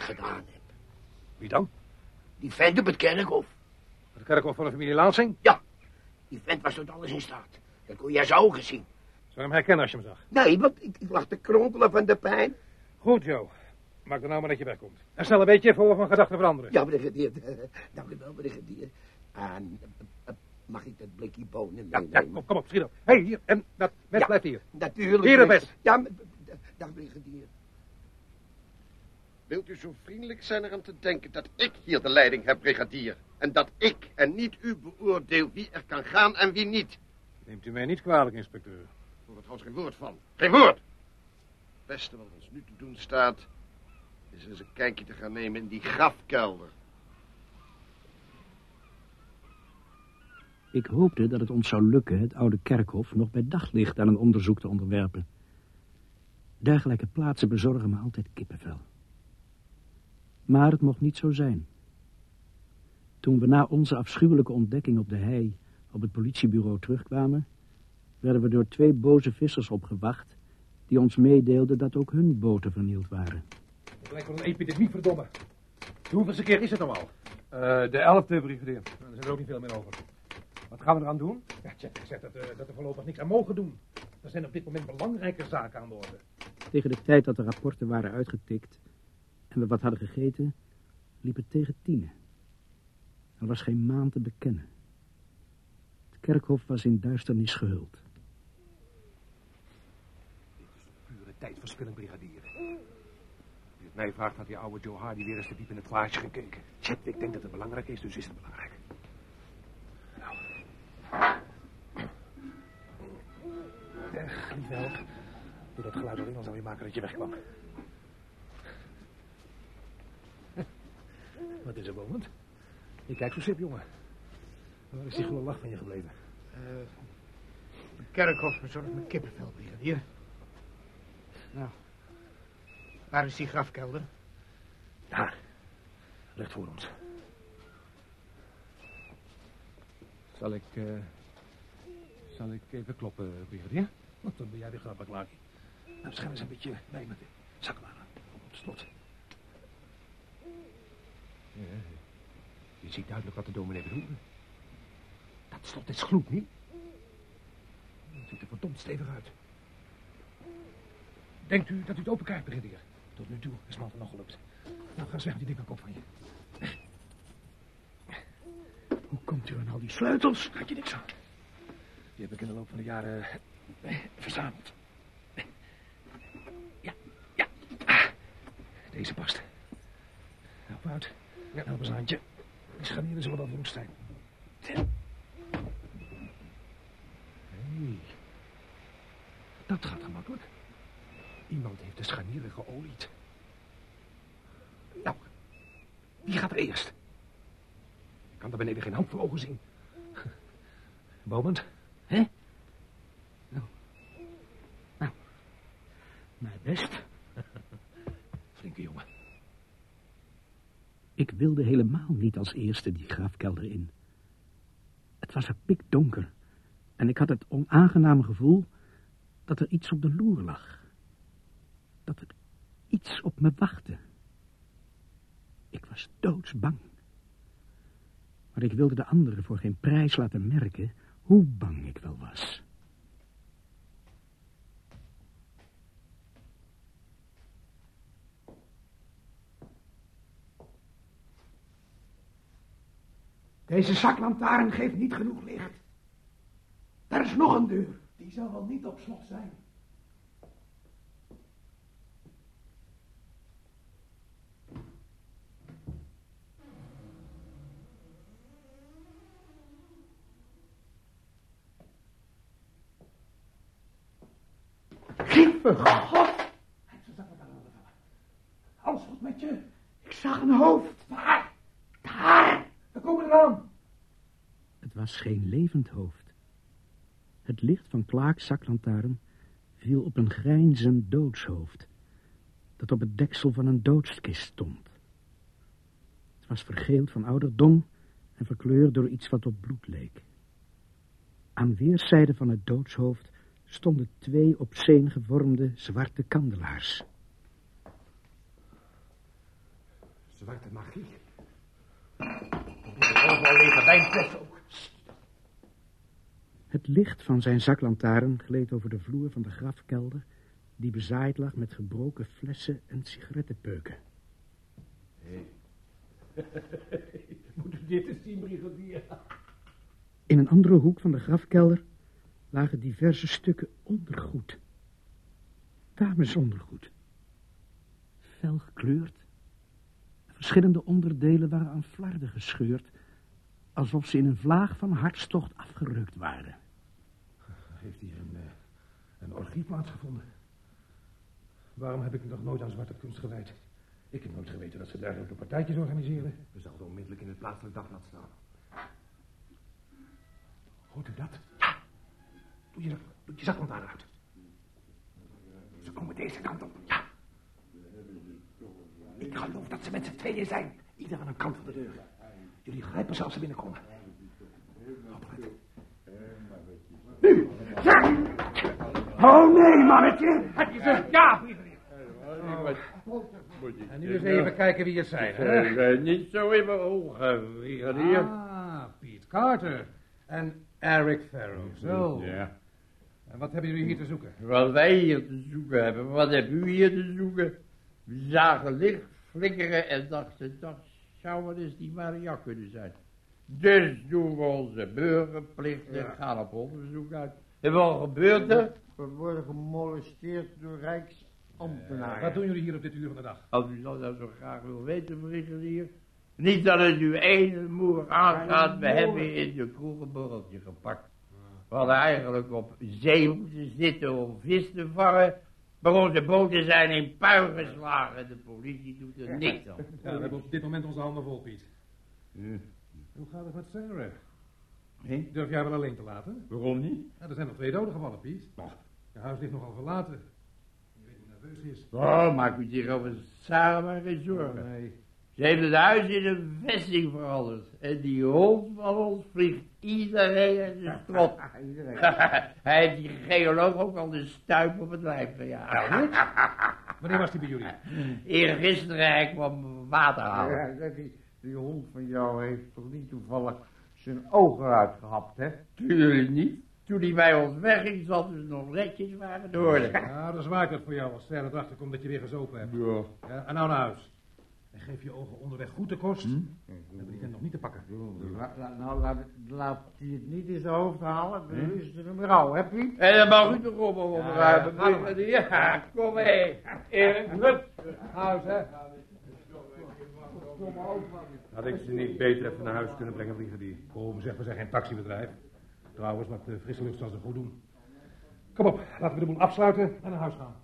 gedaan heb. Wie dan? Die vent op het kerkhof. Het kerkhof van de familie Lansing? Ja, die vent was tot alles in staat. Dat kon jij zo ogen zien. Zou je hem herkennen als je hem zag? Nee, want ik, ik lag te kronkelen van de pijn. Goed, Joe. Maak dan nou maar dat je wegkomt. En snel een beetje voor we van gedachten veranderen. Ja, brigadier. Dank u wel, brigadier. En eh, eh, mag ik dat blikje bonen Ja, meenemen? ja, kom, kom op, schiet op. Hé, hey, hier. En dat mes Ja. blijft hier. Natuurlijk. Hier, brigadier. best. Ja, dag, brigadier. Wilt u zo vriendelijk zijn eraan te denken dat ik hier de leiding heb, brigadier? En dat ik en niet u beoordeel wie er kan gaan en wie niet? Neemt u mij niet kwalijk, inspecteur. Ik hoor er trouwens geen woord van. Geen woord! Het beste wat ons nu te doen staat... is eens een kijkje te gaan nemen in die grafkelder. Ik hoopte dat het ons zou lukken het oude kerkhof nog bij daglicht aan een onderzoek te onderwerpen. Dergelijke plaatsen bezorgen me altijd kippenvel. Maar het mocht niet zo zijn. Toen we na onze afschuwelijke ontdekking op de hei op het politiebureau terugkwamen, werden we door twee boze vissers opgewacht die ons meedeelden dat ook hun boten vernield waren. Het lijkt wel een epidemie, verdomme. De hoeveelste keer is het nou al? de elfde, brigadier. Nou, er is er ook niet veel meer over. Wat gaan we eraan doen? Ja, Chet zegt dat, eh, dat we voorlopig niks aan mogen doen. Er zijn op dit moment belangrijke zaken aan de orde. Tegen de tijd dat de rapporten waren uitgetikt en we wat hadden gegeten, liep het tegen tienen. Er was geen maan te bekennen. Het kerkhof was in duisternis gehuld. Pure tijdverspilling, brigadier. Als je het mij vraagt, had die oude Joe Hardy weer eens te diep in het glaasje gekeken. Chet, ik denk dat het belangrijk is, dus is het belangrijk. Nou. Ech, lieve help. Doe dat geluid alleen al zou je maken dat je wegkwam. Wat is er, Bowman? Je kijkt zo sip, jongen. Waar is die goede lach van je gebleven? Het kerkhof bezorgt me kippenvel, brigadier. Nou, waar is die grafkelder? Daar. Ligt voor ons. Zal ik, eh, zal ik even kloppen, brigadier? Want dan ben jij weer grappig, Clarkie. Nou, schijn eens een beetje bij met de zaklaren. Op het slot. Je ziet duidelijk wat de dominee bedoelde. Dat slot is gloed, niet? Het ziet er verdomd stevig uit. Denkt u dat u het open krijgt, brigadier? Tot nu toe is het nog gelukt. Nou, ga weg die dikke kop van je. Hoe komt u aan al die sleutels? Gaat je niks aan. Die heb ik in de loop van de jaren eh, verzameld. Ja, ja. Ah, Deze past. Help uit. Help eens een handje. Die scharnieren zullen wel woest zijn. Hey. Dat gaat gemakkelijk. Iemand heeft de scharnieren geolied. Nou, wie gaat er eerst? Ik kan daar beneden geen hand voor ogen zien. Bowman, hè? Nou, mijn best. Flinke jongen. Ik wilde helemaal niet als eerste die grafkelder in. Het was er pikdonker en ik had het onaangename gevoel dat er iets op de loer lag. Dat er iets op me wachtte. Ik was doodsbang. Maar ik wilde de anderen voor geen prijs laten merken hoe bang ik wel was. Deze zaklantaarn geeft niet genoeg licht. Daar is nog een deur. Die zal wel niet op slot zijn. Lieve God! Alles goed met je? Ik zag een hoofd. Waar? Daar! We komen eraan. Het was geen levend hoofd. Het licht van Clark's zaklantaarn viel op een grijnzend doodshoofd, dat op het deksel van een doodskist stond. Het was vergeeld van ouderdom en verkleurd door iets wat op bloed leek. Aan weerszijden van het doodshoofd stonden twee op zeen gevormde zwarte kandelaars. Zwarte magie. Het licht van zijn zaklantaarn gleed over de vloer van de grafkelder... die bezaaid lag met gebroken flessen en sigarettenpeuken. Moet u dit eens zien, brigadier? In een andere hoek van de grafkelder lagen diverse stukken ondergoed. Damesondergoed. Fel gekleurd. Verschillende onderdelen waren aan flarden gescheurd... alsof ze in een vlaag van hartstocht afgerukt waren. Heeft hier een, eh, een orgie plaatsgevonden? Waarom heb ik me nog nooit aan zwarte kunst gewijd? Ik heb nooit geweten dat ze dergelijke partijtjes organiseren. We zouden onmiddellijk in het plaatselijk dagblad staan. Hoort u dat? Ja. Doe je, doe je zaklantaarn uit. Ze komen deze kant op. Ja. Ik geloof dat ze met z'n tweeën zijn. Ieder aan een kant van de deur. Jullie grijpen ze als ze binnenkomen. Opgelet. Nu! Ja! Oh nee, mannetje! Heb je ze? Ja. En nu eens even kijken wie het zijn. hè? Eh, niet zo in mijn ogen, brigadier. Ah, Piet Carter. En Eric Farrow. Zo. Ja. En wat hebben jullie hier te zoeken? Wat wij hier te zoeken hebben, wat hebben u hier te zoeken? We zagen licht flikkeren en dachten, dat zou wel eens die Maria kunnen zijn. Dus doen we onze burgerplicht en gaan op onderzoek uit. En wat gebeurt er? We worden gemolesteerd door rijksambtenaren. Wat doen jullie hier op dit uur van de dag? Als u dat nou zo graag wil weten, brigadier. Niet dat het u ene moer aangaat, we hebben in de kroeg een borreltje gepakt. We hadden eigenlijk op zee moeten zitten om vis te vangen. Maar onze boten zijn in puin geslagen. De politie doet er niks aan. Ja, we hebben op dit moment onze handen vol, Piet. Hm. Hoe gaat het met Sarah? Hé? Durf jij wel alleen te laten? Waarom niet? Ja, er zijn nog twee doden gevallen, Piet. Je huis ligt nogal verlaten. Je weet hoe nerveus ze is. Oh, maak u zich over Sarah maar geen zorgen. Nee. Ze heeft het huis in een vesting veranderd. En die hond van ons vliegt iedereen uit de strot. Hij heeft die geoloog ook al de stuip op het lijf gejaagd. Wanneer was die bij jullie? Eergisteren hij kwam water halen. Ja, die hond van jou heeft toch niet toevallig zijn ogen uitgehapt, hè? Tuurlijk niet. Toen hij bij ons wegging, zat ze nog netjes waar het hoorde. Ja, dat is waar het voor jou als Sarah erachter komt dat je weer gezopen hebt. Ja. Ja, en nou naar huis. En geef je ogen onderweg goed de kost. Hm? Dan hebben die vent nog niet te pakken. La- la- nou, laat, laat hij het niet in zijn hoofd halen, dan is het een rouw, hè, Piet? En dan mag u de rommel opruimen. Ja, kom mee. Erik, goed. Huis, hè? Had ik ze niet beter even naar huis kunnen brengen, brigadier? Kom, zeg, we zijn geen taxibedrijf. Trouwens, met de frisse lucht zal ze goed doen. Kom op, laten we de boel afsluiten en naar huis gaan.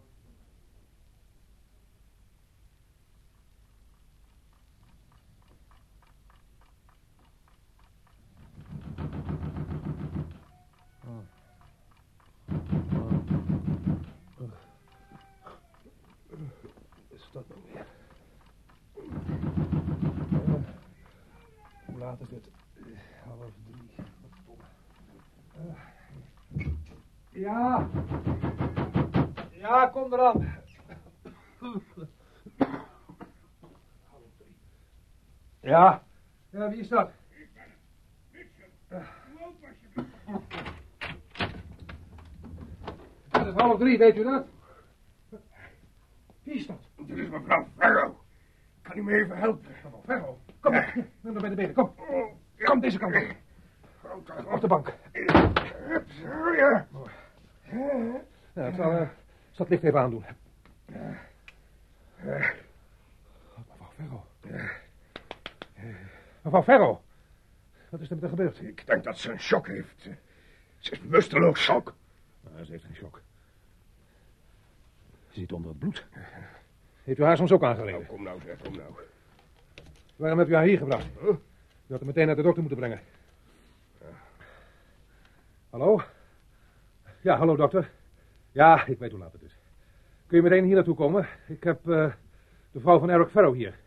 Is dat nou weer? Hoe laat is het? Half drie. Eh, Ja. Ja, kom eraan. Ja. Ja, wie is dat? Het is half drie, weet u dat? Wie is dat? Dit is mevrouw Farrow. Kan u me even helpen? Mevrouw Ferro. Kom, neem me bij de benen, kom. Kom deze kant op. Op de bank. Ja. Ik zal, het licht even aandoen. Mevrouw Ferro. Mevrouw Ferro. Wat is er met haar gebeurd? Ik denk dat ze een shock heeft. Ze is bewusteloos. Shock? Nou, ze heeft geen shock. Ze zit onder het bloed. Heeft u haar soms ook aangereden? Nou, kom nou zeg, kom nou. Waarom hebt u haar hier gebracht? U had haar meteen naar de dokter moeten brengen. Hallo? Ja, hallo dokter. Ja, ik weet hoe laat het is. Kun je meteen hier naartoe komen? Ik heb eh, de vrouw van Eric Farrow hier.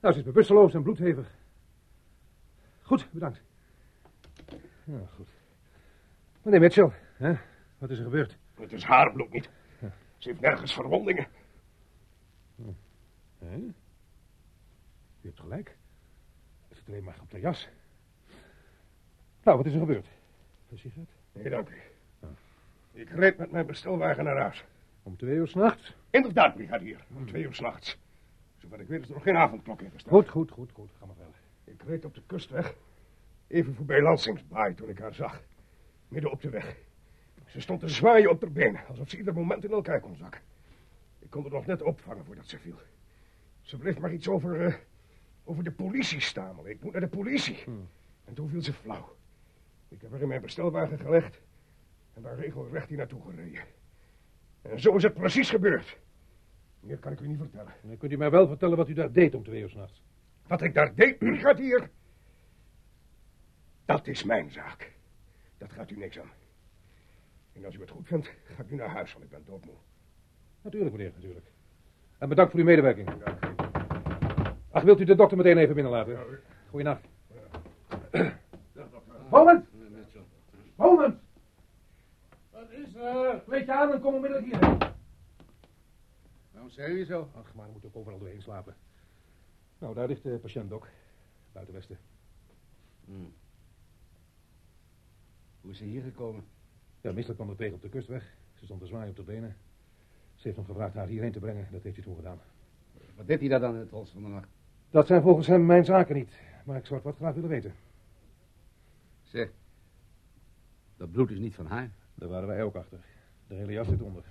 Nou, ze is bewusteloos en bloedhevig. Goed, bedankt. Ja, goed. Meneer Mitchell, hè? wat is er gebeurd? Het is haar bloed niet. Ze heeft nergens verwondingen. Hè? U hebt gelijk. Het zit alleen maar op de jas. Nou, wat is er gebeurd? Een sigaret? Nee, dank u. Ik reed met mijn bestelwagen naar huis. Om twee uur s'nachts? Inderdaad, brigadier. Om twee uur s'nachts. Zover ik weet is er nog geen avondklok ingesteld. Goed, goed, goed, goed. Ga maar verder. Ik reed op de kustweg. Even voorbij Lansingsbaai toen ik haar zag. Midden op de weg. Ze stond te zwaaien op haar benen, alsof ze ieder moment in elkaar kon zakken. Ik kon er nog net opvangen voordat ze viel. Ze bleef maar iets over, eh, over de politie stamelen. Ik moet naar de politie. En toen viel ze flauw. Ik heb haar in mijn bestelwagen gelegd en daar regelrecht hier naartoe gereden. En zo is het precies gebeurd. Meer kan ik u niet vertellen. Dan kunt u mij wel vertellen wat u daar deed om twee uur s'nachts. Wat ik daar deed, brigadier, dat is mijn zaak. Dat gaat u niks aan. En als u het goed vindt, ga ik nu naar huis, want ik ben doodmoe. Natuurlijk, meneer, natuurlijk. En bedankt voor uw medewerking. Ach, wilt u de dokter meteen even binnenlaten? Goeienacht. Moment! Moment! Wat is er? Kleed je aan en kom onmiddellijk hierheen. Waarom zeg je zo? Ach, maar dan moet ook overal doorheen slapen. Nou, daar ligt de patiënt, Dok. Buiten Westen. Hmm. Hoe is ze hier gekomen? Ja, misselijk kwam er tegen op de kustweg. Ze stond te zwaaien op de benen. Ze heeft hem gevraagd haar hierheen te brengen. Dat heeft hij toen gedaan. Wat deed hij daar dan in het rols van de nacht? Dat zijn volgens hem mijn zaken niet. Maar ik zou het wat graag willen weten. Zeg, dat bloed is niet van haar. Daar waren wij ook achter. De hele jas zit onder.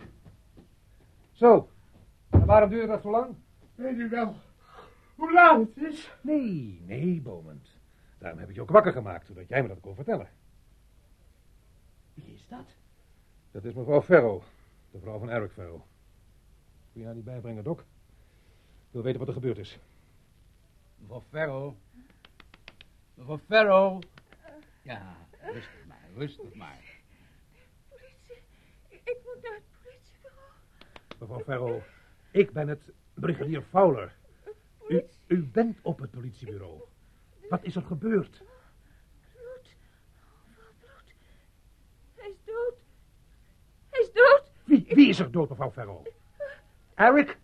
Zo. En waarom duurde dat zo lang? Weet u wel hoe laat het is? Nee, nee, Bomend. Daarom heb ik je ook wakker gemaakt, zodat jij me dat kon vertellen. Wie is dat? Dat is mevrouw Ferro, de vrouw van Eric Ferro. Kun je haar niet bijbrengen, Doc? Ik wil weten wat er gebeurd is. Mevrouw Ferro. Mevrouw Ferro. Ja, rustig maar, rustig maar. Politie. Ik moet naar het politiebureau. Mevrouw Ferro, ik ben het brigadier Fowler. U, u bent op het politiebureau. Wat is er gebeurd? Bloed. Overal bloed. Hij is dood. Hij is dood. Wie, wie is er dood, mevrouw Ferro? Eric?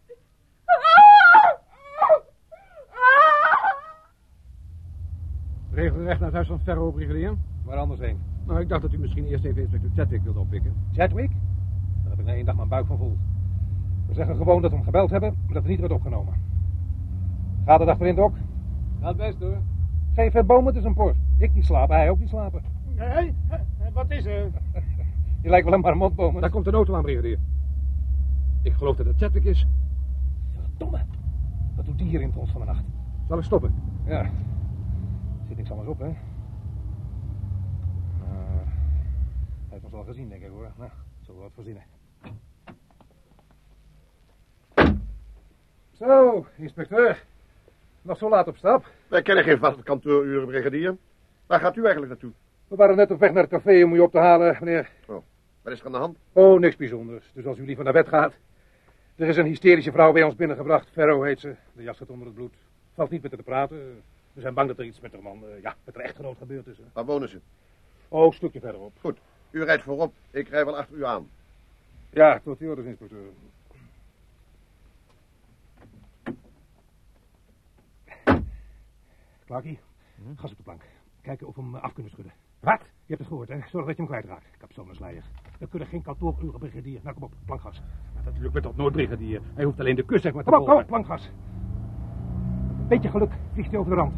Regelrecht naar het huis van Ferro, brigadier? Waar anders heen? Nou, ik dacht dat u misschien eerst even inspecteur Chadwick wilde oppikken. Chadwick? Daar heb ik na één dag mijn buik van vol. We zeggen gewoon dat we hem gebeld hebben, maar dat er niet werd opgenomen. Gaat de dag erin, Doc? Gaat best hoor. Geef het boom het eens een post. Ik niet slapen, hij ook niet slapen. Nee, wat is er? Je lijkt wel een marmotboom. Daar komt een auto aan, brigadier. Ik geloof dat het Chadwick is. Verdomme. Wat doet die hier in het ons van de nacht? Zal ik stoppen? Ja. Anders op, hè? Uh, hij heeft ons al gezien, denk ik, hoor. Nou, zullen we wat verzinnen. Zo, inspecteur. Nog zo laat op stap. Wij kennen geen vaste kantooruren, brigadier. Waar gaat u eigenlijk naartoe? We waren net op weg naar het café om u op te halen, meneer. Wat is er aan de hand? Oh, niks bijzonders. Dus als u liever naar bed gaat. Er is een hysterische vrouw bij ons binnengebracht. Ferro heet ze. De jas zit onder het bloed. Valt niet met haar te praten. We zijn bang dat er iets met haar man, eh, ja, met haar echtgenoot gebeurd is. hè. Waar wonen ze? Oh, een stukje verderop. Goed. U rijdt voorop. Ik rij wel achter u aan. Ja, tot die orders, inspecteur. Clarkie, gas op de plank. Kijken of we hem af kunnen schudden. Wat? Je hebt het gehoord, hè? Zorg dat je hem kwijtraakt. Kapsalensleier. We kunnen geen kantooruren brigadier. Nou, kom op, plankgas. Dat lukt me toch nooit, brigadier. Hij hoeft alleen de kus zeg maar te Kom op, kom op, plankgas. Beetje geluk vliegt hij over de rand.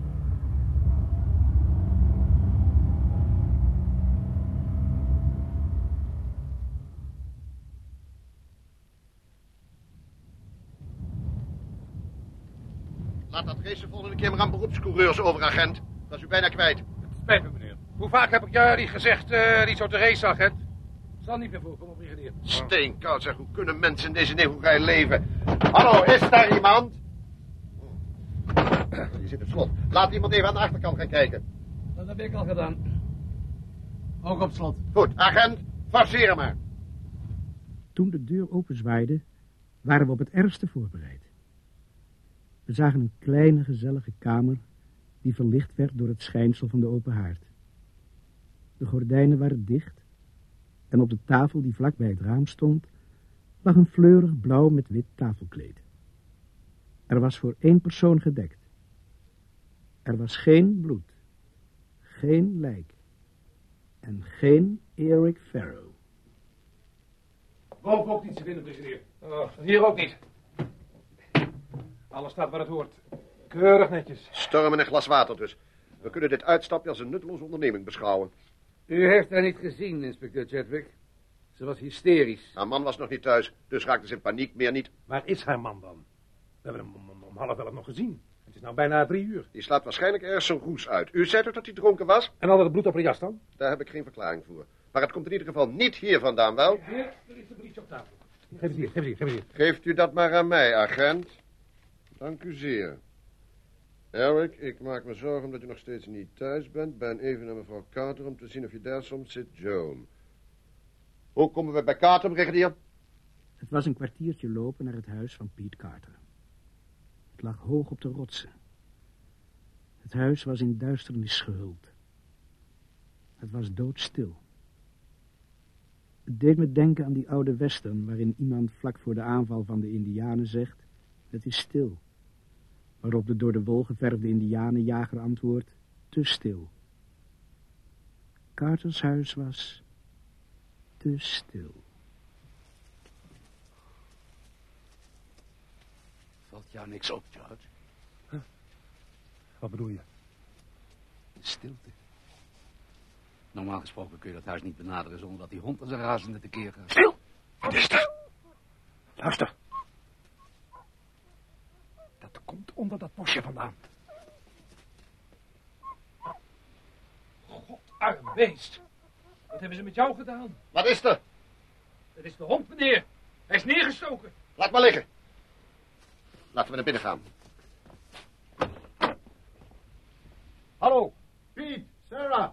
Laat dat race de volgende keer maar aan beroepscoureurs over, agent. Dat is u bijna kwijt. Spijt me, meneer. Hoe vaak heb ik niet gezegd, eh niet zo te race, agent? Zal niet meer voorkomen, brigadier. Steenkoud, zeg. Hoe kunnen mensen in deze negerij leven? Hallo, is daar iemand? Je zit op slot. Laat iemand even aan de achterkant gaan kijken. Dat heb ik al gedaan. Ook op slot. Goed, agent, forceer maar. Toen de deur openzwaaide, waren we op het ergste voorbereid. We zagen een kleine, gezellige kamer die verlicht werd door het schijnsel van de open haard. De gordijnen waren dicht en op de tafel die vlak bij het raam stond, lag een fleurig blauw met wit tafelkleed. Er was voor één persoon gedekt. Er was geen bloed, geen lijk en geen Eric Farrow. Boven ook niets te vinden, brigadier. Oh, hier ook niet. Alles staat waar het hoort. Keurig netjes. Storm en een glas water dus. We kunnen dit uitstapje als een nutteloze onderneming beschouwen. U heeft haar niet gezien, inspecteur Chadwick. Ze was hysterisch. Haar man was nog niet thuis, dus raakte ze in paniek, meer niet. Waar is haar man dan? We hebben hem om, om, om half elf nog gezien. Nou bijna drie uur. Die slaat waarschijnlijk ergens zijn roes uit. U zei toch dat hij dronken was? En al dat bloed op haar jas dan? Daar heb ik geen verklaring voor. Maar het komt in ieder geval niet hier vandaan, wel? Hier, er is een briefje op tafel. Geef het hier, geef het hier, geef het hier. Geeft u dat maar aan mij, agent. Dank u zeer. Eric, ik maak me zorgen omdat u nog steeds niet thuis bent. Ben even naar mevrouw Carter om te zien of je daar soms zit, Joan. Hoe komen we bij Carter, brigadier? Het was een kwartiertje lopen naar het huis van Piet Carter. Lag hoog op de rotsen. Het huis was in duisternis gehuld. Het was doodstil. Het deed me denken aan die oude western waarin iemand vlak voor de aanval van de indianen zegt, het is stil. Waarop de door de wol geverfde indianenjager antwoordt, te stil. Carters huis was te stil. Valt jou niks op, George? Wat bedoel je? De stilte. Normaal gesproken kun je dat huis niet benaderen zonder dat die hond als een razende tekeer gaat. Stil! Wat is er? Luister. Dat komt onder dat bosje vandaan. God, arm beest. Wat hebben ze met jou gedaan? Wat is er? Het is de hond, meneer. Hij is neergestoken. Laat maar liggen. Laten we naar binnen gaan. Hallo, Piet, Sarah.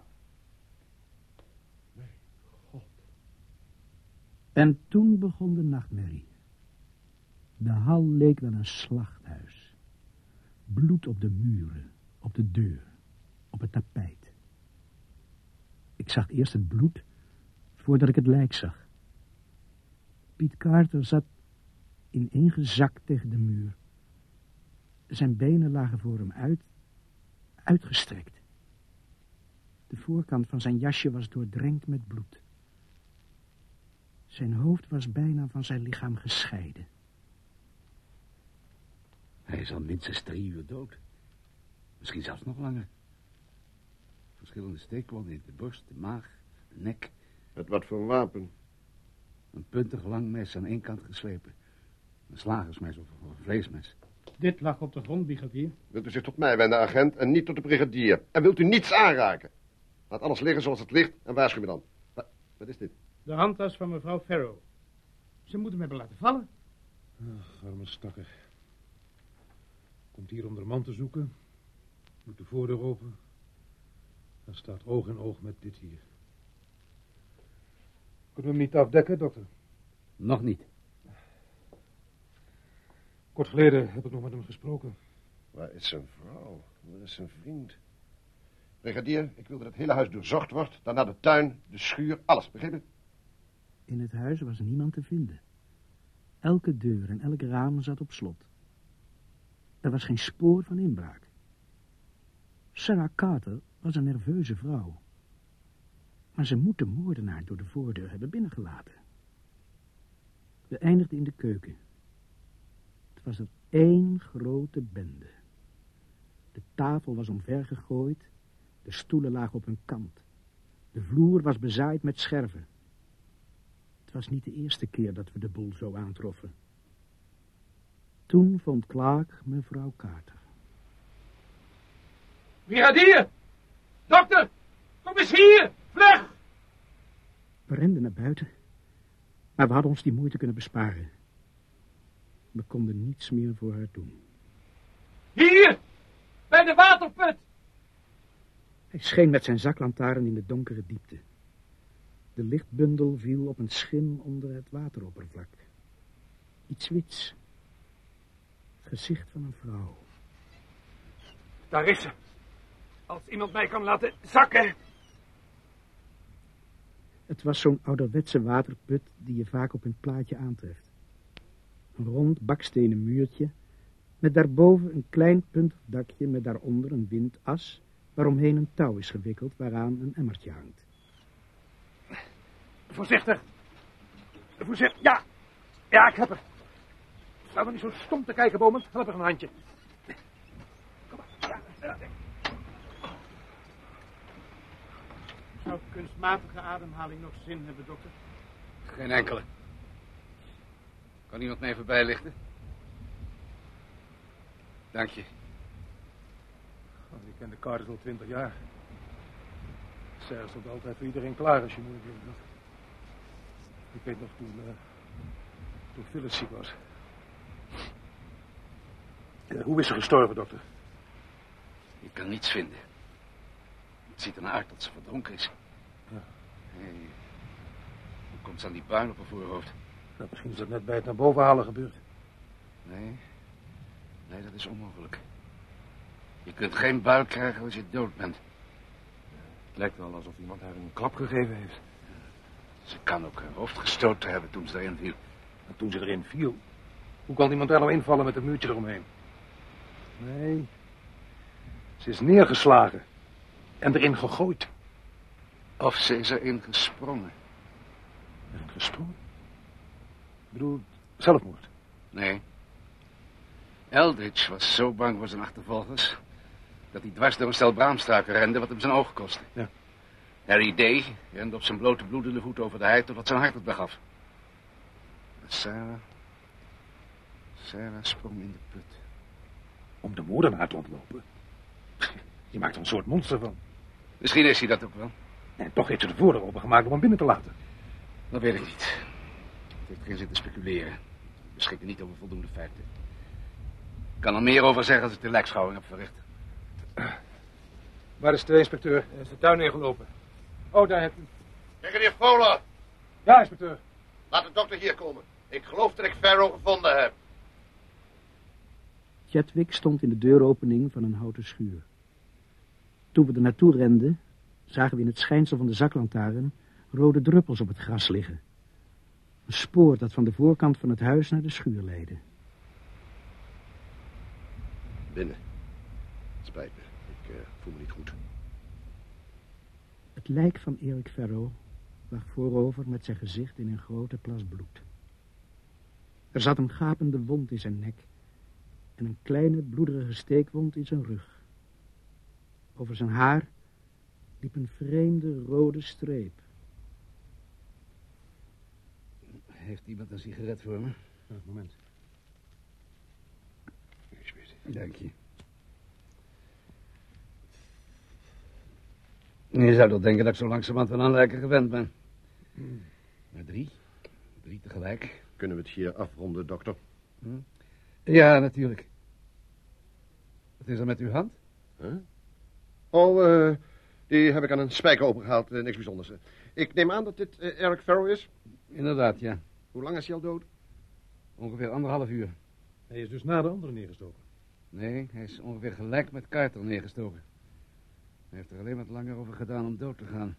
En toen begon de nachtmerrie. De hal leek wel een slachthuis. Bloed op de muren, op de deur, op het tapijt. Ik zag eerst het bloed, voordat ik het lijk zag. Piet Carter zat ineengezakt tegen de muur. Zijn benen lagen voor hem uit, uitgestrekt. De voorkant van zijn jasje was doordrenkt met bloed. Zijn hoofd was bijna van zijn lichaam gescheiden. Hij is al minstens drie uur dood. Misschien zelfs nog langer. Verschillende steekwonden in de borst, de maag, de nek. Met wat voor wapen? Een puntig lang mes aan één kant geslepen. Een slagersmes of, of een vleesmes. Dit lag op de grond, brigadier. Wilt u zich tot mij wenden, agent, en niet tot de brigadier? En wilt u niets aanraken? Laat alles liggen zoals het ligt en waarschuw me dan. Wat, wat is dit? De handtas van mevrouw Farrow. Ze moeten hem hebben laten vallen. Ach, arme stakker. Komt hier om de man te zoeken. Doet de voordeur open. Dan staat oog in oog met dit hier. Kunnen we hem niet afdekken, dokter? Nog niet. Kort geleden heb ik nog met hem gesproken. Waar is zijn vrouw? Waar is zijn vriend? Brigadier, ik wil dat het hele huis doorzocht wordt. Daarna de tuin, de schuur, alles, begrepen? In het huis was niemand te vinden. Elke deur en elk raam zat op slot. Er was geen spoor van inbraak. Sarah Carter was een nerveuze vrouw. Maar ze moet de moordenaar door de voordeur hebben binnengelaten. We eindigden in de keuken. Was er één grote bende. De tafel was omvergegooid, de stoelen lagen op hun kant. De vloer was bezaaid met scherven. Het was niet de eerste keer dat we de boel zo aantroffen. Toen vond Clark mevrouw Carter. Brigadier! Dokter! Kom eens hier! Vlug! We renden naar buiten, maar we hadden ons die moeite kunnen besparen. We konden niets meer voor haar doen. Hier! Bij de waterput! Hij scheen met zijn zaklantaarn in de donkere diepte. De lichtbundel viel op een schim onder het wateroppervlak. Iets wits. Het gezicht van een vrouw. Daar is ze. Als iemand mij kan laten zakken. Het was zo'n ouderwetse waterput die je vaak op een plaatje aantreft. Een rond bakstenen muurtje Met daarboven een klein puntig dakje met daaronder een windas, waaromheen een touw is gewikkeld waaraan een emmertje hangt. Voorzichtig. Voorzichtig. Ja. Ja, ik heb er. Sta maar niet zo stom te kijken, Bomen. Help er een handje. Kom maar. Ja, ja. Zou kunstmatige ademhaling nog zin hebben, dokter? Geen enkele. Kan iemand mij even bijlichten? Dank je. Oh, ik ken de Carters al twintig jaar. Zij stond altijd voor iedereen klaar als je moeilijk had. Ik weet nog toen, uh, toen Phyllis ziek was. Uh, hoe is ze gestorven, dokter? Ik kan niets vinden. Het ziet ernaar uit dat ze verdronken is. Ja. Hey, hoe komt ze aan die puin op haar voorhoofd? Nou, misschien is dat net bij het naar boven halen gebeurd. Nee, nee, dat is onmogelijk. Je kunt geen buil krijgen als je dood bent. Het lijkt wel alsof iemand haar een klap gegeven heeft. Ze kan ook haar hoofd gestoten hebben toen ze erin viel. En toen ze erin viel? Hoe kan iemand daar nou invallen met een muurtje eromheen? Nee. Ze is neergeslagen. En erin gegooid. Of ze is erin gesprongen. Erin gesprongen? Ik bedoel, zelfmoord? Nee. Eldridge was zo bang voor zijn achtervolgers... dat hij dwars door een stel braamstruiken rende wat hem zijn ogen kostte. Ja. Harry Day rende op zijn blote bloedende voet over de hei totdat zijn hart het begaf. Sarah... Sarah sprong in de put. Om de moordenaar te ontlopen? Je maakt er een soort monster van. Misschien is hij dat ook wel. En toch heeft ze de voordeur opengemaakt om hem binnen te laten. Dat weet ik niet. Het heeft geen zin te speculeren. We beschikken niet over voldoende feiten. Ik kan er meer over zeggen als ik de lijkschouwing heb verricht. Waar is de inspecteur? Hij is de tuin ingelopen. Oh, daar hebt u. Brigadier Fowler, Ja, inspecteur. laat de dokter hier komen. Ik geloof dat ik Farrow gevonden heb. Chadwick stond in de deuropening van een houten schuur. Toen we er naartoe renden, zagen we in het schijnsel van de zaklantaarn rode druppels op het gras liggen. Een spoor dat van de voorkant van het huis naar de schuur leidde. Binnen. Spijt me. Ik eh, voel me niet goed. Het lijk van Erik Ferro lag voorover met zijn gezicht in een grote plas bloed. Er zat een gapende wond in zijn nek en een kleine bloederige steekwond in zijn rug. Over zijn haar liep een vreemde rode streep. Heeft iemand een sigaret voor me? Ja, moment. Dank je. Je zou toch denken dat ik zo langzamerhand van aanlijken gewend ben. Maar drie? Drie tegelijk? Kunnen we het hier afronden, dokter? Ja, natuurlijk. Wat is er met uw hand? Huh? Oh, eh, die heb ik aan een spijker opengehaald. Eh, niks bijzonders. Ik neem aan dat dit eh, Eric Farrow is. Inderdaad, ja. Hoe lang is hij al dood? Ongeveer anderhalf uur. Hij is dus na de andere neergestoken. Nee, hij is ongeveer gelijk met Carter neergestoken. Hij heeft er alleen wat langer over gedaan om dood te gaan.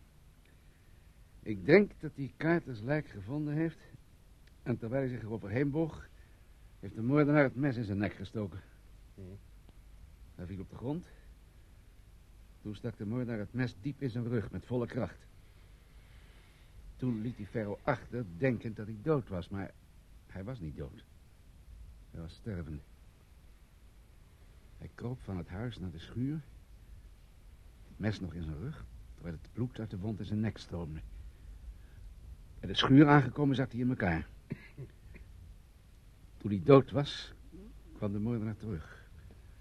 Ik denk dat hij Carters lijk gevonden heeft. En terwijl hij zich eroverheen boog, heeft de moordenaar het mes in zijn nek gestoken. Hij viel op de grond. Toen stak de moordenaar het mes diep in zijn rug met volle kracht. Toen liet hij Ferro achter, denkend dat hij dood was, maar hij was niet dood. Hij was stervende. Hij kroop van het huis naar de schuur. Het mes nog in zijn rug, terwijl het bloed uit de wond in zijn nek stroomde. Bij de schuur aangekomen zat hij in elkaar. Toen hij dood was, kwam de moordenaar terug.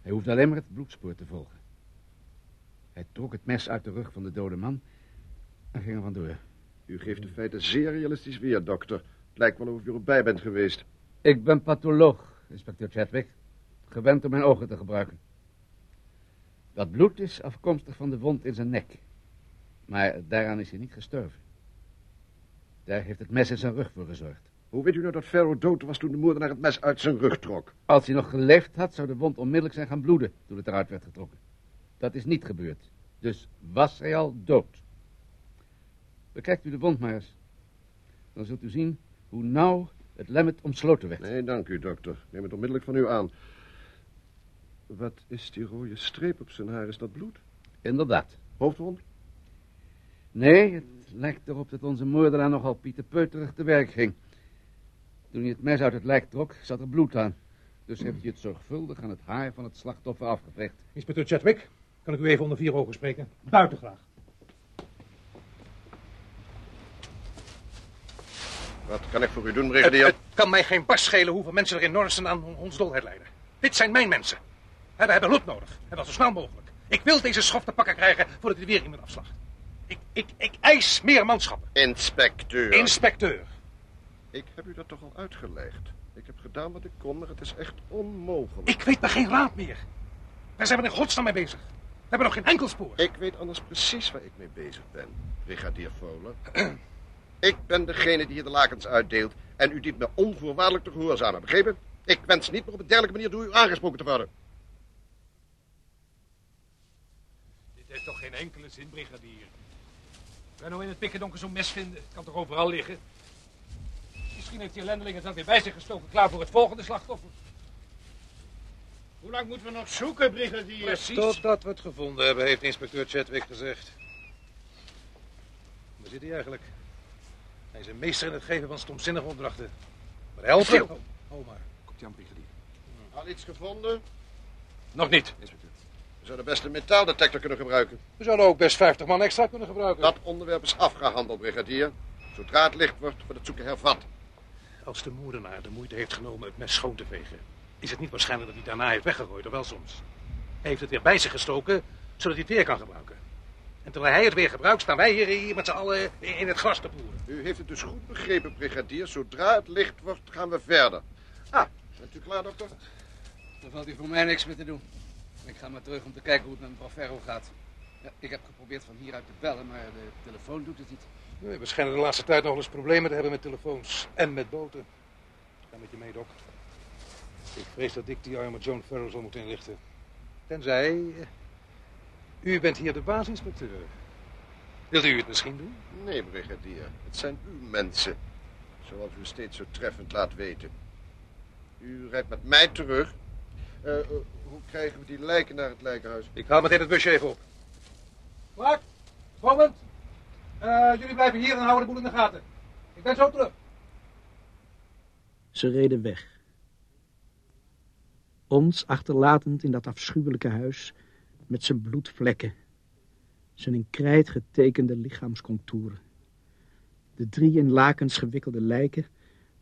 Hij hoefde alleen maar het bloedspoor te volgen. Hij trok het mes uit de rug van de dode man en ging er vandoor. U geeft de feiten zeer realistisch weer, dokter. Het lijkt wel of u erbij bent geweest. Ik ben patholoog, inspecteur Chadwick. Gewend om mijn ogen te gebruiken. Dat bloed is afkomstig van de wond in zijn nek. Maar daaraan is hij niet gestorven. Daar heeft het mes in zijn rug voor gezorgd. Hoe weet u nou dat Farrow dood was toen de moordenaar het mes uit zijn rug trok? Als hij nog geleefd had, zou de wond onmiddellijk zijn gaan bloeden toen het eruit werd getrokken. Dat is niet gebeurd. Dus was hij al dood. Bekijkt u de wond maar eens. Dan zult u zien hoe nauw het lemmet omsloten werd. Nee, dank u, dokter. Neem het onmiddellijk van u aan. Wat is die rode streep op zijn haar? Is dat bloed? Inderdaad. Hoofdwond? Nee, het lijkt erop dat onze moordenaar nogal Pieter Peuterig te werk ging. Toen hij het mes uit het lijk trok, zat er bloed aan. Dus heeft hij het zorgvuldig aan het haar van het slachtoffer afgeveegd. Inspecteur Chadwick, kan ik u even onder vier ogen spreken? Buiten graag. Wat kan ik voor u doen, brigadier? het kan mij geen bas schelen hoeveel mensen er in Norrissen aan ons dolheid lijden. Dit zijn mijn mensen. En we hebben hulp nodig. En dat zo snel mogelijk. Ik wil deze schof te pakken krijgen voordat hij weer iemand afslacht. Ik, ik, ik eis meer manschappen. Inspecteur. Inspecteur. Ik heb u dat toch al uitgelegd. Ik heb gedaan wat ik kon, maar het is echt onmogelijk. Ik weet maar geen raad meer. Waar zijn we in godsnaam mee bezig? We hebben nog geen enkel spoor. Ik weet anders precies waar ik mee bezig ben, brigadier Fowler. Ik ben degene die hier de lakens uitdeelt en u dient me onvoorwaardelijk te gehoorzamen, begrepen? Ik wens niet meer op een dergelijke manier door u aangesproken te worden. Dit heeft toch geen enkele zin, brigadier? Nou in het pikkendonker zo'n mes vinden. Het kan toch overal liggen? Misschien heeft die ellendeling het dan weer bij zich gestoken, klaar voor het volgende slachtoffer. Hoe lang moeten we nog zoeken, brigadier? Precies. Totdat we het gevonden hebben, heeft inspecteur Chadwick gezegd. Waar zit hij eigenlijk? Hij is een meester in het geven van stomzinnige opdrachten. Maar helpen? Stil. Oh, oh maar. Komt hij aan, brigadier? Al iets gevonden? Nog niet, inspecteur. We zouden best een metaaldetector kunnen gebruiken. We zouden ook best 50 man extra kunnen gebruiken. Dat onderwerp is afgehandeld, brigadier. Zodra het licht wordt, wordt het zoeken hervat. Als de moordenaar de moeite heeft genomen het mes schoon te vegen, is het niet waarschijnlijk dat hij het daarna heeft weggegooid, of wel soms. Hij heeft het weer bij zich gestoken, zodat hij het weer kan gebruiken. En terwijl hij het weer gebruikt, staan wij hier, hier met z'n allen in het gras te poeren. U heeft het dus goed begrepen, brigadier. Zodra het licht wordt, gaan we verder. Ah, bent u klaar, dokter? Dan valt hier voor mij niks meer te doen. Ik ga maar terug om te kijken hoe het met mevrouw Ferro gaat. Ja, ik heb geprobeerd van hieruit te bellen, maar de telefoon doet het niet. Nee, we schijnen de laatste tijd nog wel eens problemen te hebben met telefoons en met boten. Ga met je mee, Doc. Ik vrees dat ik die arme Joan Farrow zal moeten inlichten. Tenzij... U bent hier de baasinspecteur. Wilt u het misschien doen? Nee, brigadier. Het zijn uw mensen. Zoals u steeds zo treffend laat weten. U rijdt met mij terug. Eh, eh, hoe krijgen we die lijken naar het lijkenhuis? Ik haal meteen het busje even op. Clark, Roland, eh, jullie blijven hier en houden de boel in de gaten. Ik ben zo terug. Ze reden weg. Ons achterlatend in dat afschuwelijke huis met zijn bloedvlekken. Zijn in krijt getekende lichaamscontouren. De drie in lakens gewikkelde lijken,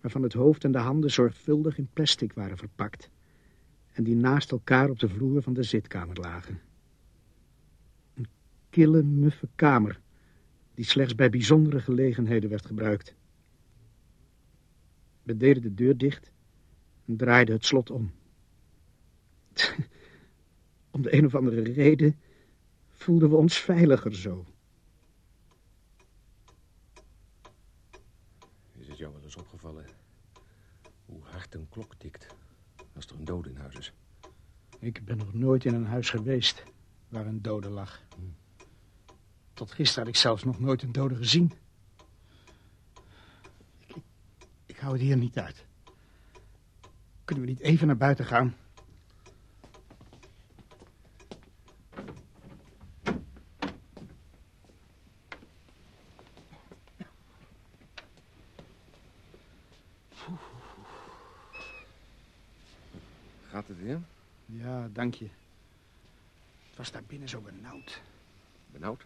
waarvan het hoofd en de handen zorgvuldig in plastic waren verpakt. En die naast elkaar op de vloer van de zitkamer lagen. Een kille, muffe kamer, die slechts bij bijzondere gelegenheden werd gebruikt. We deden de deur dicht en draaiden het slot om. Om de een of andere reden voelden we ons veiliger zo. Is het jou wel eens opgevallen hoe hard een klok tikt als er een dood in huis is? Ik ben nog nooit in een huis geweest waar een dode lag. Tot gisteren had ik zelfs nog nooit een dode gezien. Ik, ik, ik hou het hier niet uit. Kunnen we niet even naar buiten gaan? Gaat het weer? Ja, dank je. Het was daar binnen zo benauwd. Benauwd?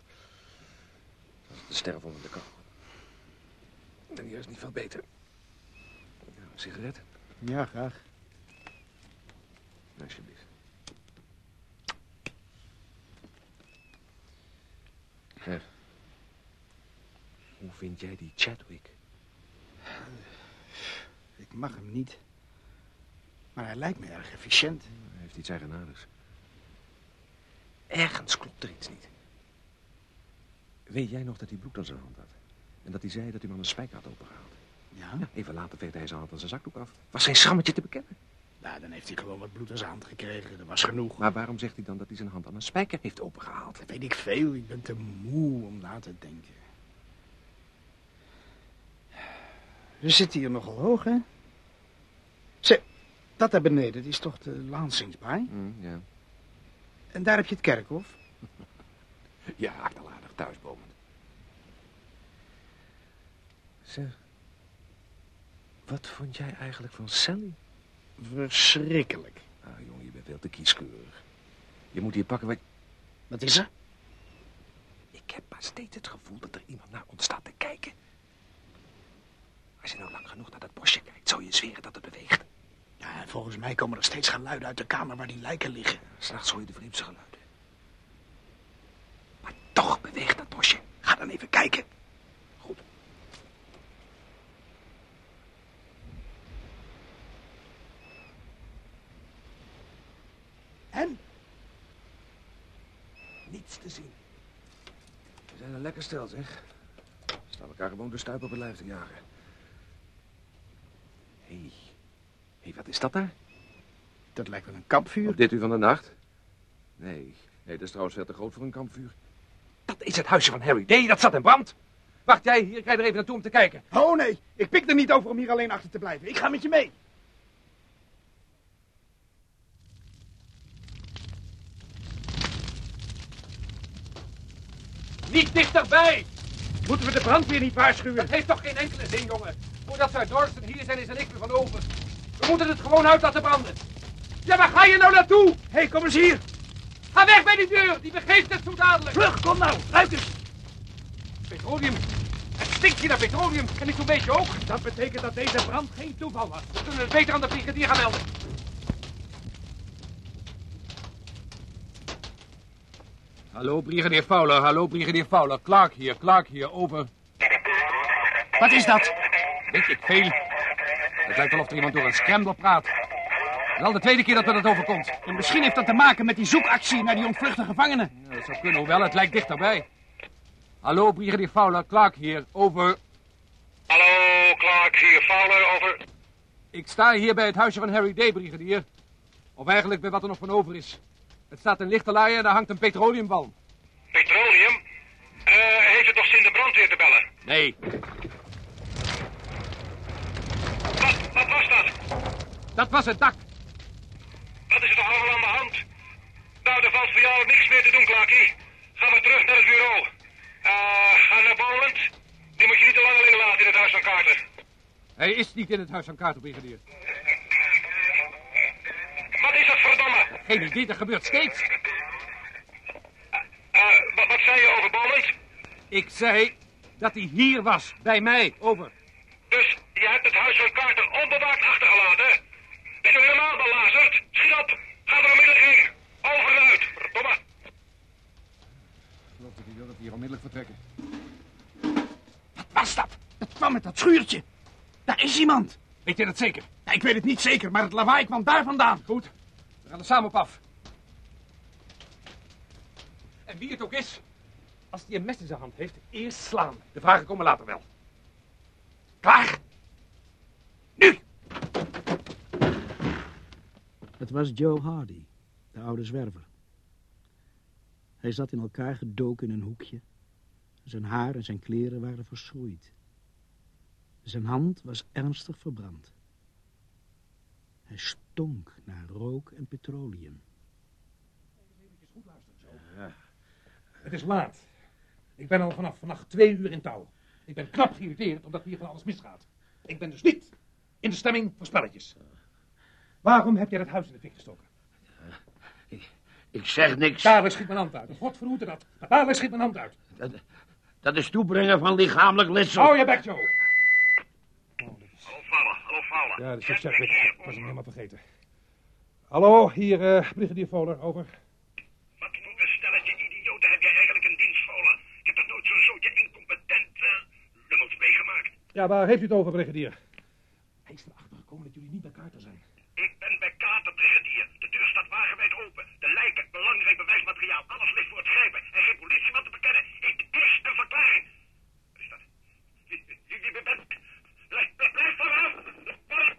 Dat is de sterven onder de kou. En hier is niet veel beter. Ja, een sigaret? Ja, graag. Alsjeblieft. Hoe vind jij die Chadwick? Ik mag hem niet. Maar hij lijkt me erg efficiënt. Hij heeft iets eigenaardigs. Ergens klopt er iets niet. Weet jij nog dat hij bloed aan zijn hand had? En dat hij zei dat hij maar een spijker had opengehaald? Ja? Ja, even later veegde hij zijn hand aan zijn zakdoek af. Was geen schrammetje te bekennen. Nou, dan heeft hij gewoon wat bloed aan zijn hand gekregen. Dat was genoeg. Maar waarom zegt hij dan dat hij zijn hand aan een spijker heeft opengehaald? Dat weet ik veel. Ik ben te moe om na te denken. We zitten hier nogal hoog, hè? Zeg, dat daar beneden, dat is toch de Lansingsbaai? Hm, ja. En daar heb je het kerkhof. Je raakt al aardig thuis, Bomen. Zeg, wat vond jij eigenlijk van Sally? Verschrikkelijk. Ah, jongen, je bent veel te kieskeurig. Je moet hier pakken wat... Wat is er? Ik heb maar steeds het gevoel dat er iemand naar ons staat te kijken. Als je nou lang genoeg naar dat bosje kijkt, zou je zweren dat het beweegt. Ja, en volgens mij komen er steeds geluiden uit de kamer waar die lijken liggen. S'nachts hoor je de vreemdste geluiden. Maar toch beweegt dat bosje. Ga dan even kijken. Goed. En? Niets te zien. We zijn een lekker stel, zeg. We staan elkaar gewoon de stuip op het lijf te jagen. Hé, hey. hey, wat is dat daar? Dat lijkt wel een kampvuur. Op dit uur van de nacht? Nee, nee, dat is trouwens veel te groot voor een kampvuur. Dat is het huisje van Harry Day, dat zat in brand. Wacht jij hier, ik ga er even naartoe om te kijken. Oh nee, ik pik er niet over om hier alleen achter te blijven. Ik ga met je mee. Niet dichterbij! Moeten we de brandweer niet waarschuwen? Dat heeft toch geen enkele zin, jongen. Voordat ze uit Dorsten hier zijn, is er niks meer van over. We moeten het gewoon uit laten branden. Ja, waar ga je nou naartoe? Hé, hey, kom eens hier. Ga weg bij die deur, die begeeft het zo dadelijk. Vlug, kom nou, ruik eens. Petroleum. Het stinkt hier naar petroleum. En ik zo'n beetje ook. Dat betekent dat deze brand geen toeval was. We kunnen het beter aan de brigadier gaan melden. Hallo, brigadier Fowler. Hallo, brigadier Fowler. Clark hier, Clark hier, over. Wat is dat? Weet ik veel. Het lijkt wel of er iemand door een scrambler praat. Al de tweede keer dat me dat overkomt. En misschien heeft dat te maken met die zoekactie naar die ontvluchte gevangenen. Ja, dat zou kunnen, hoewel het lijkt dichterbij. Hallo, brigadier Fowler, Clark hier, over. Hallo, Clark hier, Fowler, over. Ik sta hier bij het huisje van Harry Day, brigadier. Of eigenlijk bij wat er nog van over is. Het staat in lichte laaien en daar hangt een petroleumbal. Petroleum? Uh, heeft het nog zin de brandweer te bellen? Nee. Wat, wat was dat? Dat was het dak. Wat is er toch allemaal aan de hand? Nou, er valt voor jou niks meer te doen, Clarkie. Ga maar terug naar het bureau. Uh, ga naar Boland. Die moet je niet te lang alleen laten in het huis van Carter. Hij is niet in het huis van Carter, brigadier. Wat is dat, verdomme? Geen idee, dat gebeurt steeds. Uh, wat, wat zei je over Boland? Ik zei dat hij hier was, bij mij, over. Dus je hebt het huis van Carter onbewaakt achtergelaten? Ben je helemaal belazerd? Schiet op, ga er onmiddellijk heen. Over en uit, verdomme. Ik geloof dat hij wil dat we hier onmiddellijk vertrekken. Wat was dat? Dat kwam met dat schuurtje. Daar is iemand. Weet je dat zeker? Ja, ik weet het niet zeker, maar het lawaai kwam daar vandaan. Goed, we gaan er samen op af. En wie het ook is, als hij een mes in zijn hand heeft, eerst slaan. De vragen komen later wel. Klaar? Het was Joe Hardy, de oude zwerver. Hij zat in elkaar gedoken in een hoekje. Zijn haar en zijn kleren waren verschroeid. Zijn hand was ernstig verbrand. Hij stonk naar rook en petroleum. Ja. Het is laat. Ik ben al vanaf vannacht twee uur in touw. Ik ben knap geïrriteerd omdat hier van alles misgaat. Ik ben dus niet in de stemming voor spelletjes. Waarom heb jij dat huis in de fik gestoken? Ik, ik zeg niks. Dadelijk schiet mijn hand uit. God verhoede dat. Dadelijk schiet mijn hand uit. Dat, dat is toebrengen van lichamelijk letsel. Hou je bek, Joe. Ja, dat is Chadwick. Ik was hem helemaal vergeten. Hallo, hier uh, brigadier Fowler, over. Wat voor een stelletje idioten heb jij eigenlijk in dienst, Fowler? Ik heb toch nooit zo'n zootje incompetent uh, lummels meegemaakt? Ja, waar heeft u het over, brigadier? Hij is erachter. Ik heb belangrijk bewijsmateriaal. Alles ligt voor het grijpen en geen politie wat te bekennen. Ik is de verklaring. Wat is dat? Wie, wie, wie, bent... Blijf, blijf! Blijf!